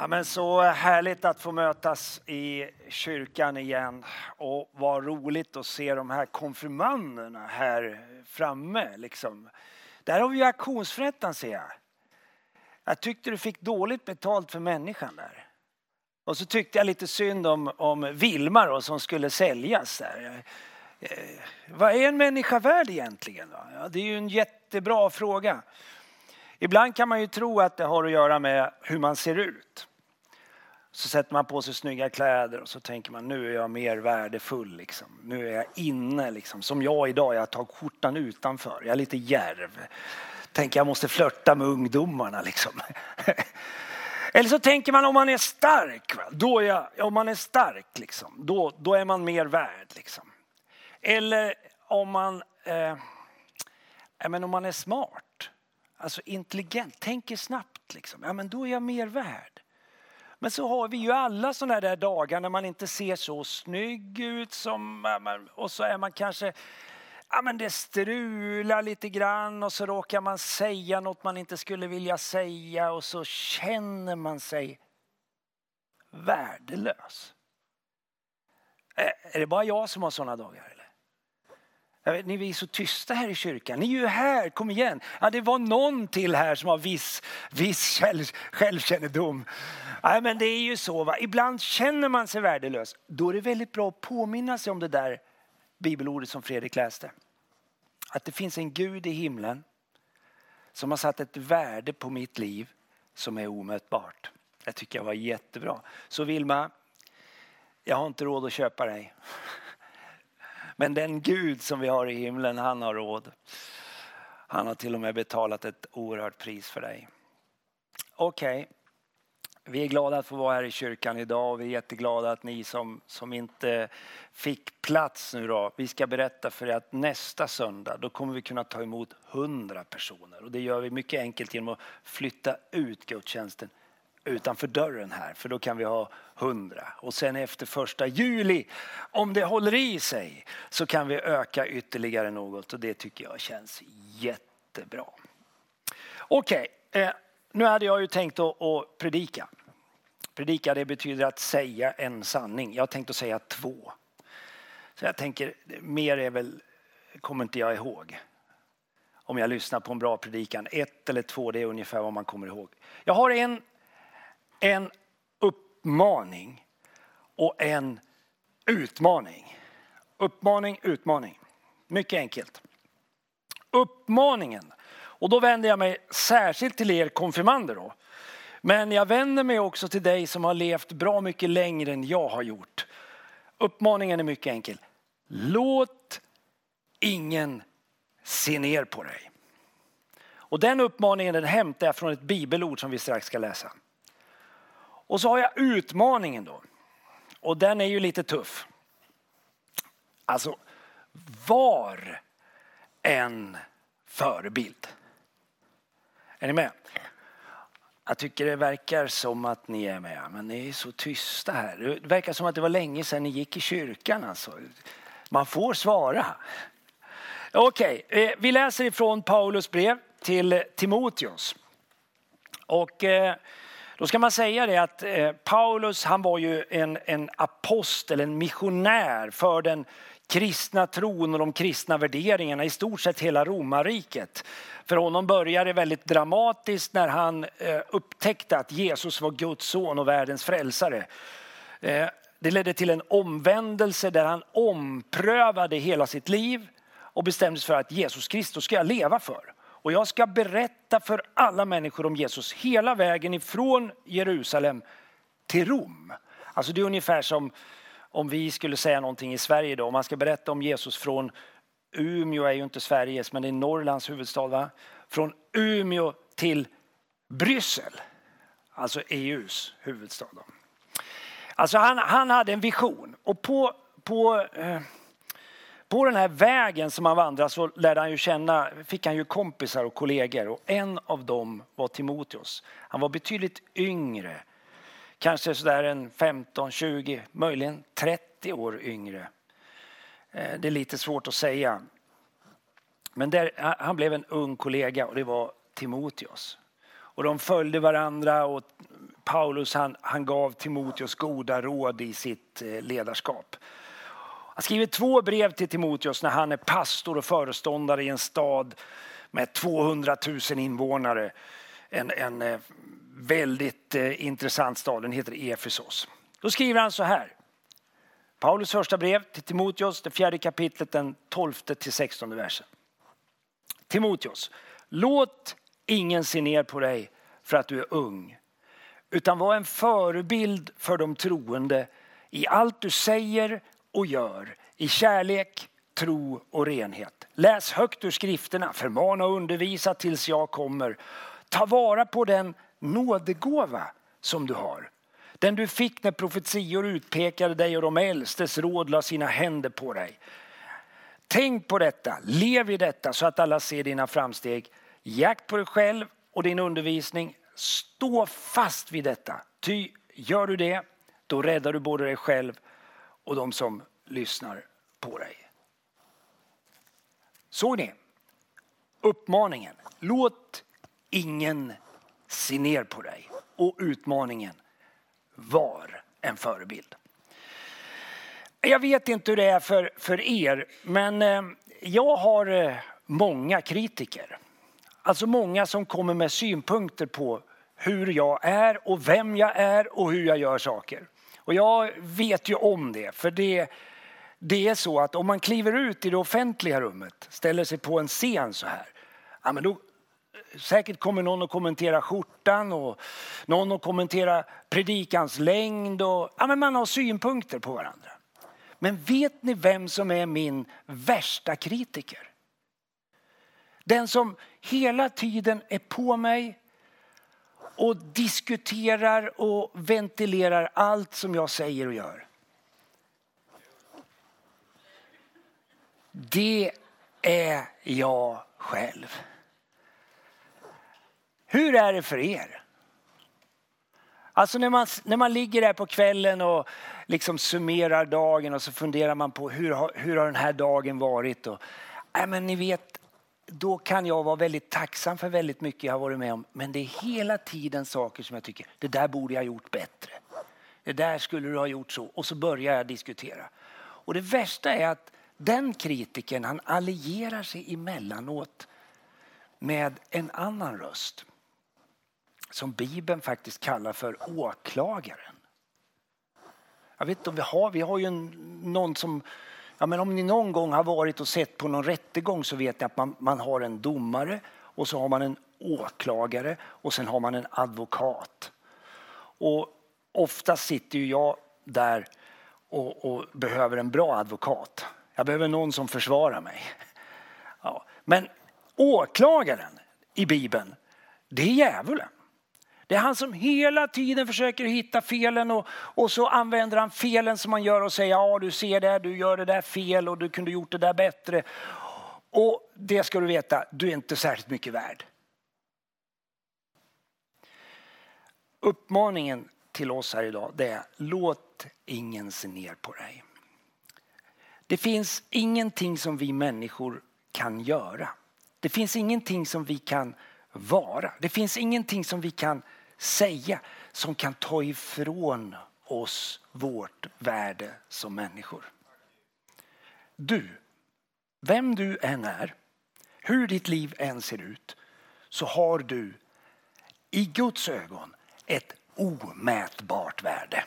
Ja, men så härligt att få mötas i kyrkan igen och vad roligt att se de här konfirmanderna här framme. Liksom. Där har vi ju auktionsförrättaren ser jag. Jag tyckte du fick dåligt betalt för människan där. Och så tyckte jag lite synd om, om Vilma då, som skulle säljas där. Eh, vad är en människa värd egentligen? Då? Ja, det är ju en jättebra fråga. Ibland kan man ju tro att det har att göra med hur man ser ut. Så sätter man på sig snygga kläder och så tänker man nu är jag mer värdefull. Liksom. Nu är jag inne. Liksom. Som jag idag, jag tar skjortan utanför. Jag är lite järv. Tänker jag måste flörta med ungdomarna. Liksom. Eller så tänker man om man är stark. Va? Då är jag, om man är stark, liksom, då, då är man mer värd. Liksom. Eller om man, eh, men om man är smart, alltså intelligent, tänker snabbt. Liksom. Ja, men då är jag mer värd. Men så har vi ju alla sådana där dagar när man inte ser så snygg ut som, och så är man kanske, ja men det strular lite grann och så råkar man säga något man inte skulle vilja säga och så känner man sig värdelös. Är det bara jag som har sådana dagar? Vet, ni är så tysta här i kyrkan. Ni är ju här, kom igen. Ja, det var någon till här som har viss, viss själv, självkännedom. Ja, men det är ju så, va? ibland känner man sig värdelös. Då är det väldigt bra att påminna sig om det där bibelordet som Fredrik läste. Att det finns en Gud i himlen som har satt ett värde på mitt liv som är omätbart. Det tycker jag var jättebra. Så Vilma, jag har inte råd att köpa dig. Men den Gud som vi har i himlen, han har råd. Han har till och med betalat ett oerhört pris för dig. Okej, okay. vi är glada att få vara här i kyrkan idag och vi är jätteglada att ni som, som inte fick plats nu då, vi ska berätta för er att nästa söndag då kommer vi kunna ta emot hundra personer och det gör vi mycket enkelt genom att flytta ut gudstjänsten utanför dörren här för då kan vi ha hundra. Och sen efter första juli, om det håller i sig, så kan vi öka ytterligare något och det tycker jag känns jättebra. Okej, okay, eh, nu hade jag ju tänkt att, att predika. Predika det betyder att säga en sanning. Jag har tänkt att säga två. Så jag tänker, mer är väl, kommer inte jag ihåg. Om jag lyssnar på en bra predikan. Ett eller två, det är ungefär vad man kommer ihåg. Jag har en en uppmaning och en utmaning. Uppmaning, utmaning. Mycket enkelt. Uppmaningen, och då vänder jag mig särskilt till er konfirmander då. Men jag vänder mig också till dig som har levt bra mycket längre än jag har gjort. Uppmaningen är mycket enkel. Låt ingen se ner på dig. Och den uppmaningen den hämtar jag från ett bibelord som vi strax ska läsa. Och så har jag utmaningen då. Och den är ju lite tuff. Alltså, var en förebild. Är ni med? Jag tycker det verkar som att ni är med, men ni är så tysta här. Det verkar som att det var länge sedan ni gick i kyrkan. Alltså. Man får svara. Okej, okay. Vi läser ifrån Paulus brev till Timoteus. Och eh, då ska man säga det att eh, Paulus han var ju en, en apostel, en missionär för den kristna tron och de kristna värderingarna i stort sett hela romarriket. För honom började det väldigt dramatiskt när han eh, upptäckte att Jesus var Guds son och världens frälsare. Eh, det ledde till en omvändelse där han omprövade hela sitt liv och bestämde sig för att Jesus Kristus ska jag leva för. Och jag ska berätta för alla människor om Jesus hela vägen ifrån Jerusalem till Rom. Alltså det är ungefär som om vi skulle säga någonting i Sverige då. Om man ska berätta om Jesus från Umeå är ju inte Sveriges men det är Norrlands huvudstad va? Från Umeå till Bryssel. Alltså EUs huvudstad. Då. Alltså han, han hade en vision och på, på, eh, på den här vägen som han vandrade så lärde han ju känna, fick han ju kompisar och kollegor och en av dem var Timoteus. Han var betydligt yngre, kanske sådär en 15, 20, möjligen 30 år yngre. Eh, det är lite svårt att säga. Men där, han blev en ung kollega och det var Timoteus. Och de följde varandra och Paulus han, han gav Timoteus goda råd i sitt eh, ledarskap. Han skriver två brev till Timoteus när han är pastor och föreståndare i en stad med 200 000 invånare. En, en eh, väldigt eh, intressant stad, den heter Efesos. Då skriver han så här. Paulus första brev till Timoteus, det fjärde kapitlet, den 12 till 16 versen. Timoteus, låt ingen se ner på dig för att du är ung, utan var en förebild för de troende i allt du säger och gör, i kärlek, tro och renhet. Läs högt ur skrifterna, förmana och undervisa tills jag kommer. Ta vara på den nådegåva som du har. Den du fick när profetior utpekade dig och de äldstes råd la sina händer på dig. Tänk på detta, lev i detta så att alla ser dina framsteg. Jakt på dig själv och din undervisning. Stå fast vid detta. Ty gör du det, då räddar du både dig själv och de som lyssnar på dig. Såg ni? Uppmaningen. Låt ingen se ner på dig. Och utmaningen. Var en förebild. Jag vet inte hur det är för, för er, men eh, jag har eh, många kritiker. Alltså många som kommer med synpunkter på hur jag är och vem jag är och hur jag gör saker. Och jag vet ju om det, för det, det är så att om man kliver ut i det offentliga rummet, ställer sig på en scen så här, ja, men då, säkert kommer någon att kommentera skjortan och någon att kommentera predikans längd. Och, ja, men man har synpunkter på varandra. Men vet ni vem som är min värsta kritiker? Den som hela tiden är på mig och diskuterar och ventilerar allt som jag säger och gör. Det är jag själv. Hur är det för er? Alltså när man, när man ligger där på kvällen och liksom summerar dagen och så funderar man på hur har, hur har den här dagen varit? Och, äh, men ni vet, då kan jag vara väldigt tacksam för väldigt mycket jag har varit med om. Men det är hela tiden saker som jag tycker, det där borde jag ha gjort bättre. Det där skulle du ha gjort så. Och så börjar jag diskutera. Och det värsta är att den kritiken han allierar sig emellanåt med en annan röst. Som Bibeln faktiskt kallar för åklagaren. Jag vet inte om vi har, vi har ju en, någon som Ja, men om ni någon gång har varit och sett på någon rättegång så vet ni att man, man har en domare och så har man en åklagare och sen har man en advokat. Och ofta sitter ju jag där och, och, behöver en bra advokat. Jag behöver någon som försvarar mig. Ja. Men åklagaren i Bibeln, det är djävulen. Det är han som hela tiden försöker hitta felen och, och så använder han felen som man gör och säger ja du ser det, du gör det där fel och du kunde gjort det där bättre. Och det ska du veta, du är inte särskilt mycket värd. Uppmaningen till oss här idag det är låt ingen se ner på dig. Det finns ingenting som vi människor kan göra. Det finns ingenting som vi kan vara. Det finns ingenting som vi kan säga som kan ta ifrån oss vårt värde som människor. Du, vem du än är, hur ditt liv än ser ut, så har du i Guds ögon ett omätbart värde.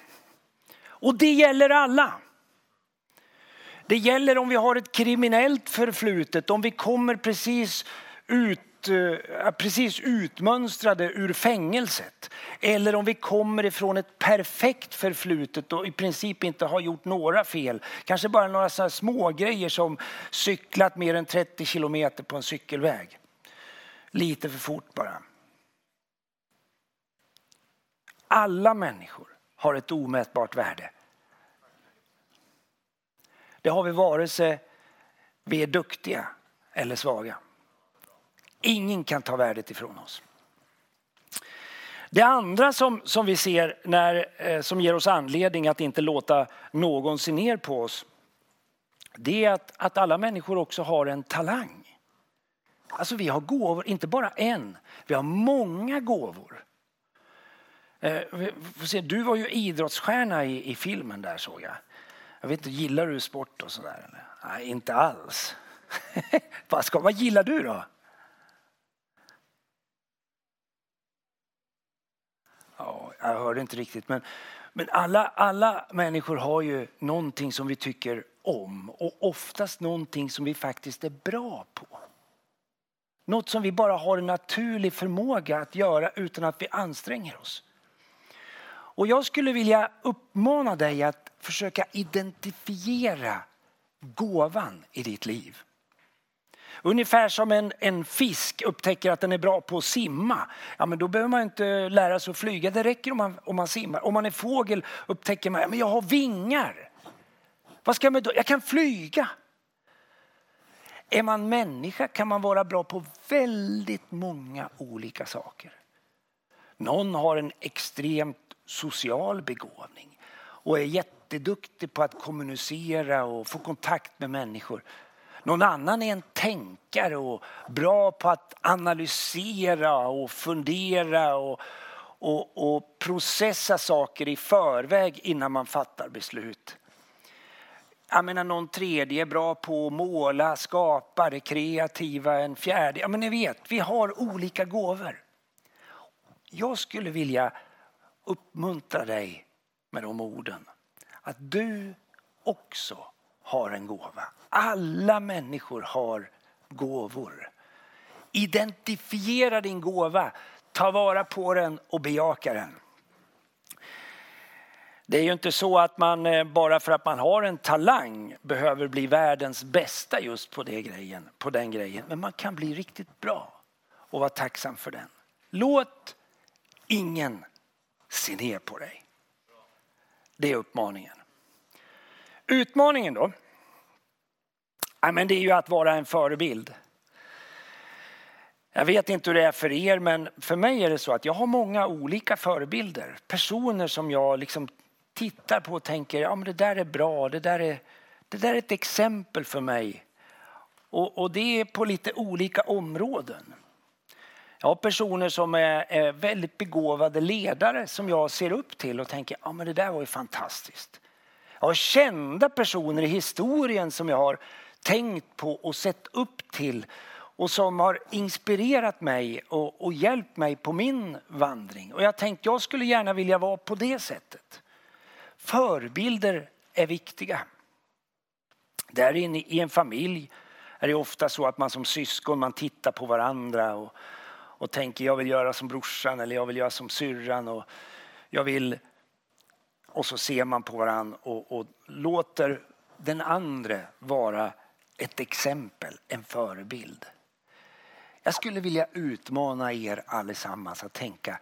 Och det gäller alla. Det gäller om vi har ett kriminellt förflutet, om vi kommer precis ut ut, eh, precis utmönstrade ur fängelset. Eller om vi kommer ifrån ett perfekt förflutet och i princip inte har gjort några fel. Kanske bara några så små grejer som cyklat mer än 30 kilometer på en cykelväg. Lite för fort bara. Alla människor har ett omätbart värde. Det har vi vare sig vi är duktiga eller svaga. Ingen kan ta värdet ifrån oss. Det andra som, som vi ser när, eh, som ger oss anledning att inte låta någon se ner på oss. Det är att, att alla människor också har en talang. Alltså vi har gåvor, inte bara en, vi har många gåvor. Eh, se, du var ju idrottsstjärna i, i filmen där såg jag. Jag vet inte, gillar du sport och sådär? Nej, inte alls. vad, ska, vad gillar du då? Ja, jag hörde inte riktigt. Men, men alla, alla människor har ju någonting som vi tycker om och oftast någonting som vi faktiskt är bra på. Något som vi bara har en naturlig förmåga att göra utan att vi anstränger oss. Och jag skulle vilja uppmana dig att försöka identifiera gåvan i ditt liv. Ungefär som en, en fisk upptäcker att den är bra på att simma. Ja, men då behöver man inte lära sig att flyga. Det räcker om man, om man simmar. Om man är fågel upptäcker man att ja, jag har vingar. Vad ska man då? Jag kan flyga. Är man människa kan man vara bra på väldigt många olika saker. Någon har en extremt social begåvning och är jätteduktig på att kommunicera och få kontakt med människor. Någon annan är en tänkare och bra på att analysera och fundera och, och, och processa saker i förväg innan man fattar beslut. Jag menar någon tredje är bra på att måla, skapa, det kreativa, en fjärde. Ja men ni vet, vi har olika gåvor. Jag skulle vilja uppmuntra dig med de orden. Att du också har en gåva. Alla människor har gåvor. Identifiera din gåva, ta vara på den och bejaka den. Det är ju inte så att man eh, bara för att man har en talang behöver bli världens bästa just på, det grejen, på den grejen. Men man kan bli riktigt bra och vara tacksam för den. Låt ingen se ner på dig. Det är uppmaningen. Utmaningen då? Ja, men det är ju att vara en förebild. Jag vet inte hur det är för er, men för mig är det så att jag har många olika förebilder. Personer som jag liksom tittar på och tänker, ja men det där är bra, det där är, det där är ett exempel för mig. Och, och det är på lite olika områden. Jag har personer som är, är, väldigt begåvade ledare som jag ser upp till och tänker, ja men det där var ju fantastiskt. Jag har kända personer i historien som jag har tänkt på och sett upp till och som har inspirerat mig och, och hjälpt mig på min vandring. Och jag tänkte jag skulle gärna vilja vara på det sättet. Förebilder är viktiga. Där inne i en familj är det ofta så att man som syskon man tittar på varandra och, och tänker jag vill göra som brorsan eller jag vill göra som syrran och jag vill och så ser man på varandra och, och låter den andra vara ett exempel, en förebild. Jag skulle vilja utmana er allesammans att tänka,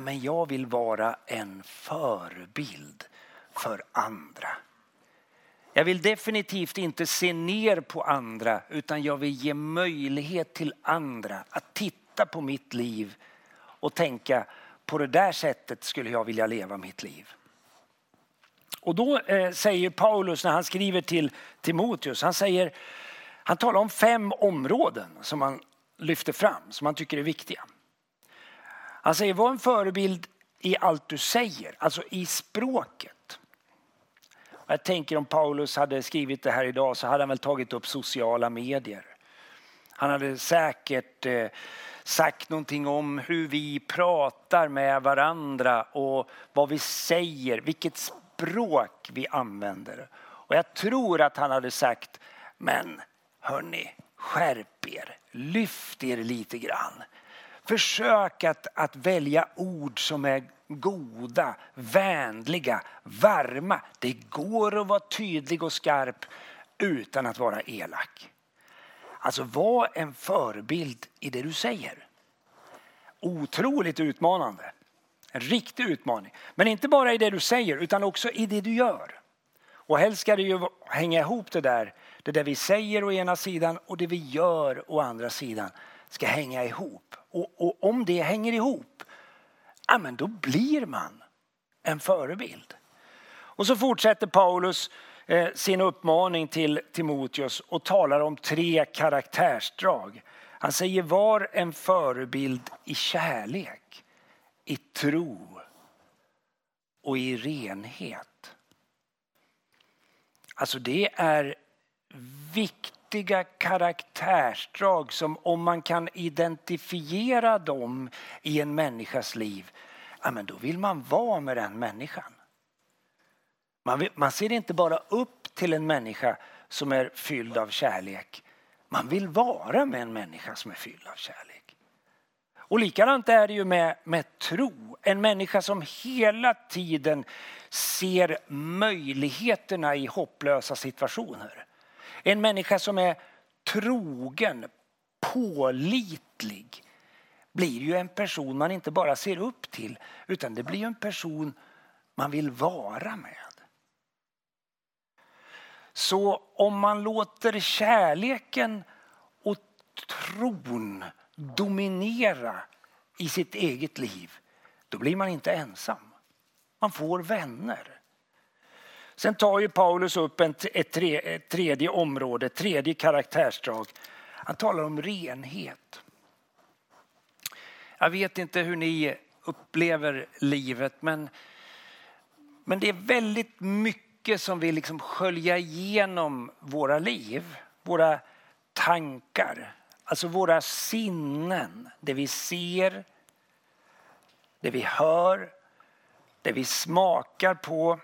men jag vill vara en förebild för andra. Jag vill definitivt inte se ner på andra utan jag vill ge möjlighet till andra att titta på mitt liv och tänka på det där sättet skulle jag vilja leva mitt liv. Och då eh, säger Paulus när han skriver till Timoteus, han säger, han talar om fem områden som han lyfter fram, som han tycker är viktiga. Han säger, var en förebild i allt du säger, alltså i språket. Jag tänker om Paulus hade skrivit det här idag så hade han väl tagit upp sociala medier. Han hade säkert eh, sagt någonting om hur vi pratar med varandra och vad vi säger, vilket språk vi använder. Och jag tror att han hade sagt, men hörni, skärp er, lyft er lite grann. Försök att, att välja ord som är goda, vänliga, varma. Det går att vara tydlig och skarp utan att vara elak. Alltså var en förebild i det du säger. Otroligt utmanande. En riktig utmaning. Men inte bara i det du säger utan också i det du gör. Och helst ska det ju hänga ihop det där. Det där vi säger å ena sidan och det vi gör å andra sidan ska hänga ihop. Och, och om det hänger ihop, ja men då blir man en förebild. Och så fortsätter Paulus eh, sin uppmaning till Timoteus och talar om tre karaktärsdrag. Han säger var en förebild i kärlek, i tro och i renhet. Alltså det är viktiga karaktärsdrag som om man kan identifiera dem i en människas liv, ja, men då vill man vara med den människan. Man, vill, man ser inte bara upp till en människa som är fylld av kärlek. Man vill vara med en människa som är fylld av kärlek. Och likadant är det ju med, med tro. En människa som hela tiden ser möjligheterna i hopplösa situationer. En människa som är trogen, pålitlig blir ju en person man inte bara ser upp till utan det blir en person man vill vara med. Så om man låter kärleken och tron dominera i sitt eget liv, då blir man inte ensam. Man får vänner. Sen tar ju Paulus upp en, ett, tre, ett tredje område, ett tredje karaktärsdrag. Han talar om renhet. Jag vet inte hur ni upplever livet men, men det är väldigt mycket som vill liksom skölja igenom våra liv, våra tankar, alltså våra sinnen. Det vi ser, det vi hör, det vi smakar på.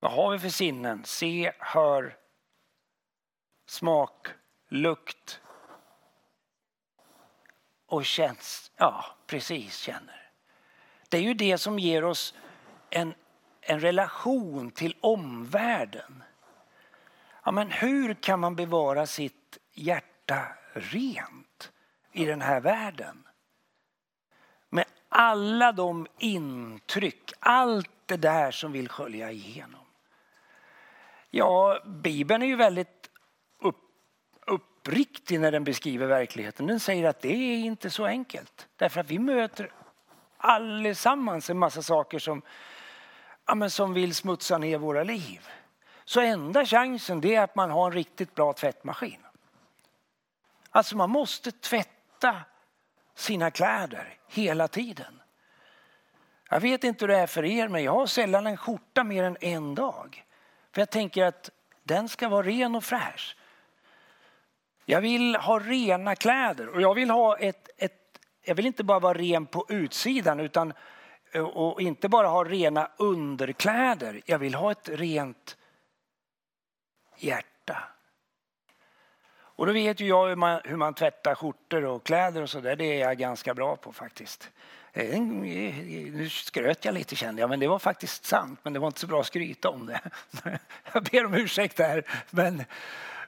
Vad har vi för sinnen? Se, hör, smak, lukt och känns. Ja, precis känner. Det är ju det som ger oss en, en relation till omvärlden. Ja, men hur kan man bevara sitt hjärta rent i den här världen? Med alla de intryck, allt det där som vill skölja igenom. Ja, Bibeln är ju väldigt upp, uppriktig när den beskriver verkligheten. Den säger att det är inte så enkelt. Därför att vi möter allesammans en massa saker som, ja, men som vill smutsa ner våra liv. Så enda chansen det är att man har en riktigt bra tvättmaskin. Alltså man måste tvätta sina kläder hela tiden. Jag vet inte hur det är för er men jag har sällan en skjorta mer än en dag. För jag tänker att den ska vara ren och fräsch. Jag vill ha rena kläder och jag vill ha ett, ett jag vill inte bara vara ren på utsidan utan eh, och inte bara ha rena underkläder. Jag vill ha ett rent hjärta. Och då vet ju jag hur man, hur man tvättar skjortor och kläder och sådär. Det är jag ganska bra på faktiskt. Eh, eh, nu skröt jag lite kände jag, men det var faktiskt sant. Men det var inte så bra att skryta om det. Jag ber om ursäkt där. Men,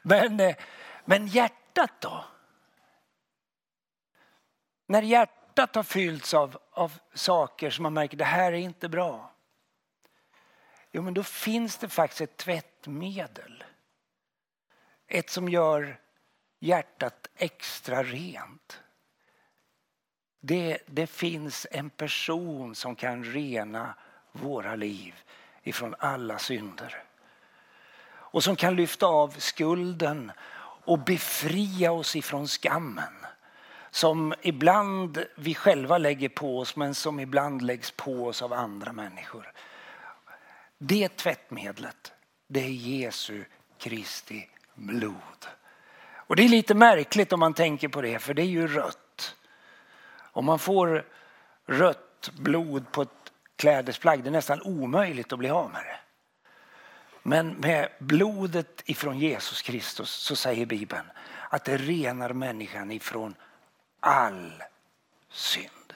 men, eh, men hjärtat då? När hjärtat har fyllts av, av saker som man märker det här är inte bra. Jo, men då finns det faktiskt ett tvättmedel. Ett som gör hjärtat extra rent. Det, det finns en person som kan rena våra liv ifrån alla synder. Och som kan lyfta av skulden och befria oss ifrån skammen. Som ibland vi själva lägger på oss men som ibland läggs på oss av andra människor. Det tvättmedlet, det är Jesu Kristi blod. Och det är lite märkligt om man tänker på det för det är ju rött. Om man får rött blod på ett klädesplagg, det är nästan omöjligt att bli av med det. Men med blodet ifrån Jesus Kristus så säger Bibeln att det renar människan ifrån all synd.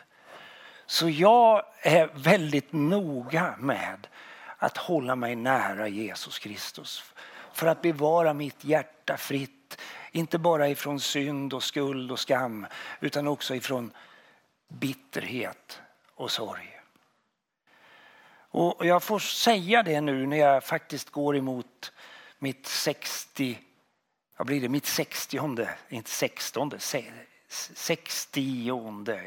Så jag är väldigt noga med att hålla mig nära Jesus Kristus. För att bevara mitt hjärta fritt. Inte bara ifrån synd och skuld och skam utan också ifrån bitterhet och sorg. Och jag får säga det nu när jag faktiskt går emot mitt 60, vad blir det, mitt 60, inte 16, 60,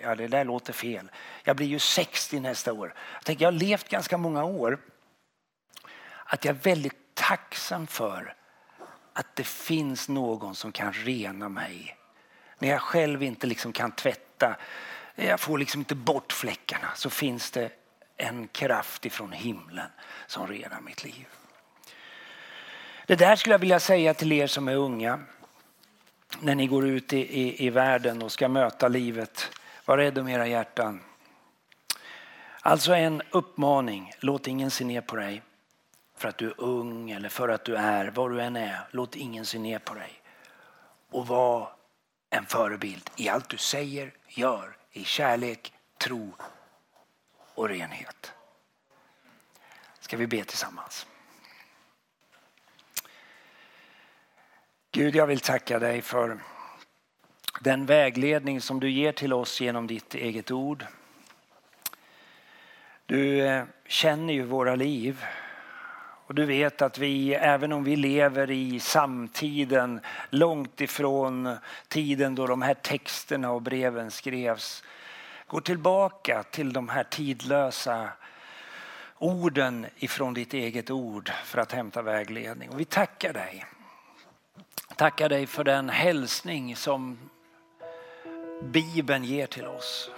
ja det där låter fel. Jag blir ju 60 nästa år. Jag tänker, jag har levt ganska många år. Att jag är väldigt tacksam för att det finns någon som kan rena mig. När jag själv inte liksom kan tvätta, jag får liksom inte bort fläckarna, så finns det en kraft ifrån himlen som renar mitt liv. Det där skulle jag vilja säga till er som är unga. När ni går ut i, i, i världen och ska möta livet. Var rädd om era hjärtan. Alltså en uppmaning, låt ingen se ner på dig. För att du är ung eller för att du är vad du än är. Låt ingen se ner på dig. Och var en förebild i allt du säger, gör, i kärlek, tro och renhet. Ska vi be tillsammans. Gud, jag vill tacka dig för den vägledning som du ger till oss genom ditt eget ord. Du eh, känner ju våra liv och du vet att vi, även om vi lever i samtiden, långt ifrån tiden då de här texterna och breven skrevs, går tillbaka till de här tidlösa orden ifrån ditt eget ord för att hämta vägledning. Och vi tackar dig. Tackar dig för den hälsning som Bibeln ger till oss.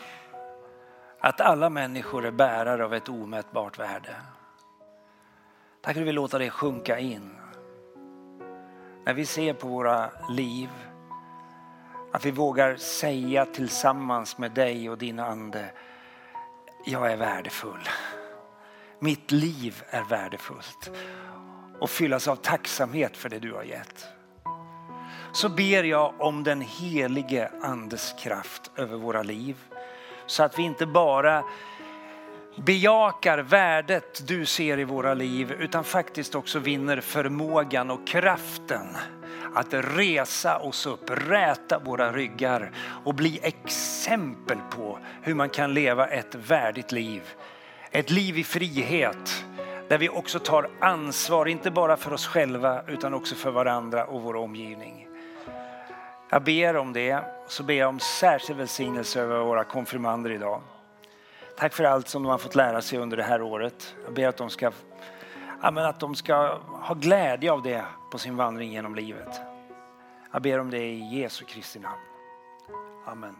Att alla människor är bärare av ett omätbart värde. Tack att du låta det sjunka in. När vi ser på våra liv, att vi vågar säga tillsammans med dig och din ande, jag är värdefull. Mitt liv är värdefullt och fyllas av tacksamhet för det du har gett. Så ber jag om den helige andes kraft över våra liv så att vi inte bara bejakar värdet du ser i våra liv utan faktiskt också vinner förmågan och kraften att resa oss upp, räta våra ryggar och bli exempel på hur man kan leva ett värdigt liv. Ett liv i frihet där vi också tar ansvar, inte bara för oss själva utan också för varandra och vår omgivning. Jag ber om det, så ber jag om särskild välsignelse över våra konfirmander idag. Tack för allt som de har fått lära sig under det här året. Jag ber att de ska, att de ska ha glädje av det på sin vandring genom livet. Jag ber om det i Jesu Kristi namn. Amen.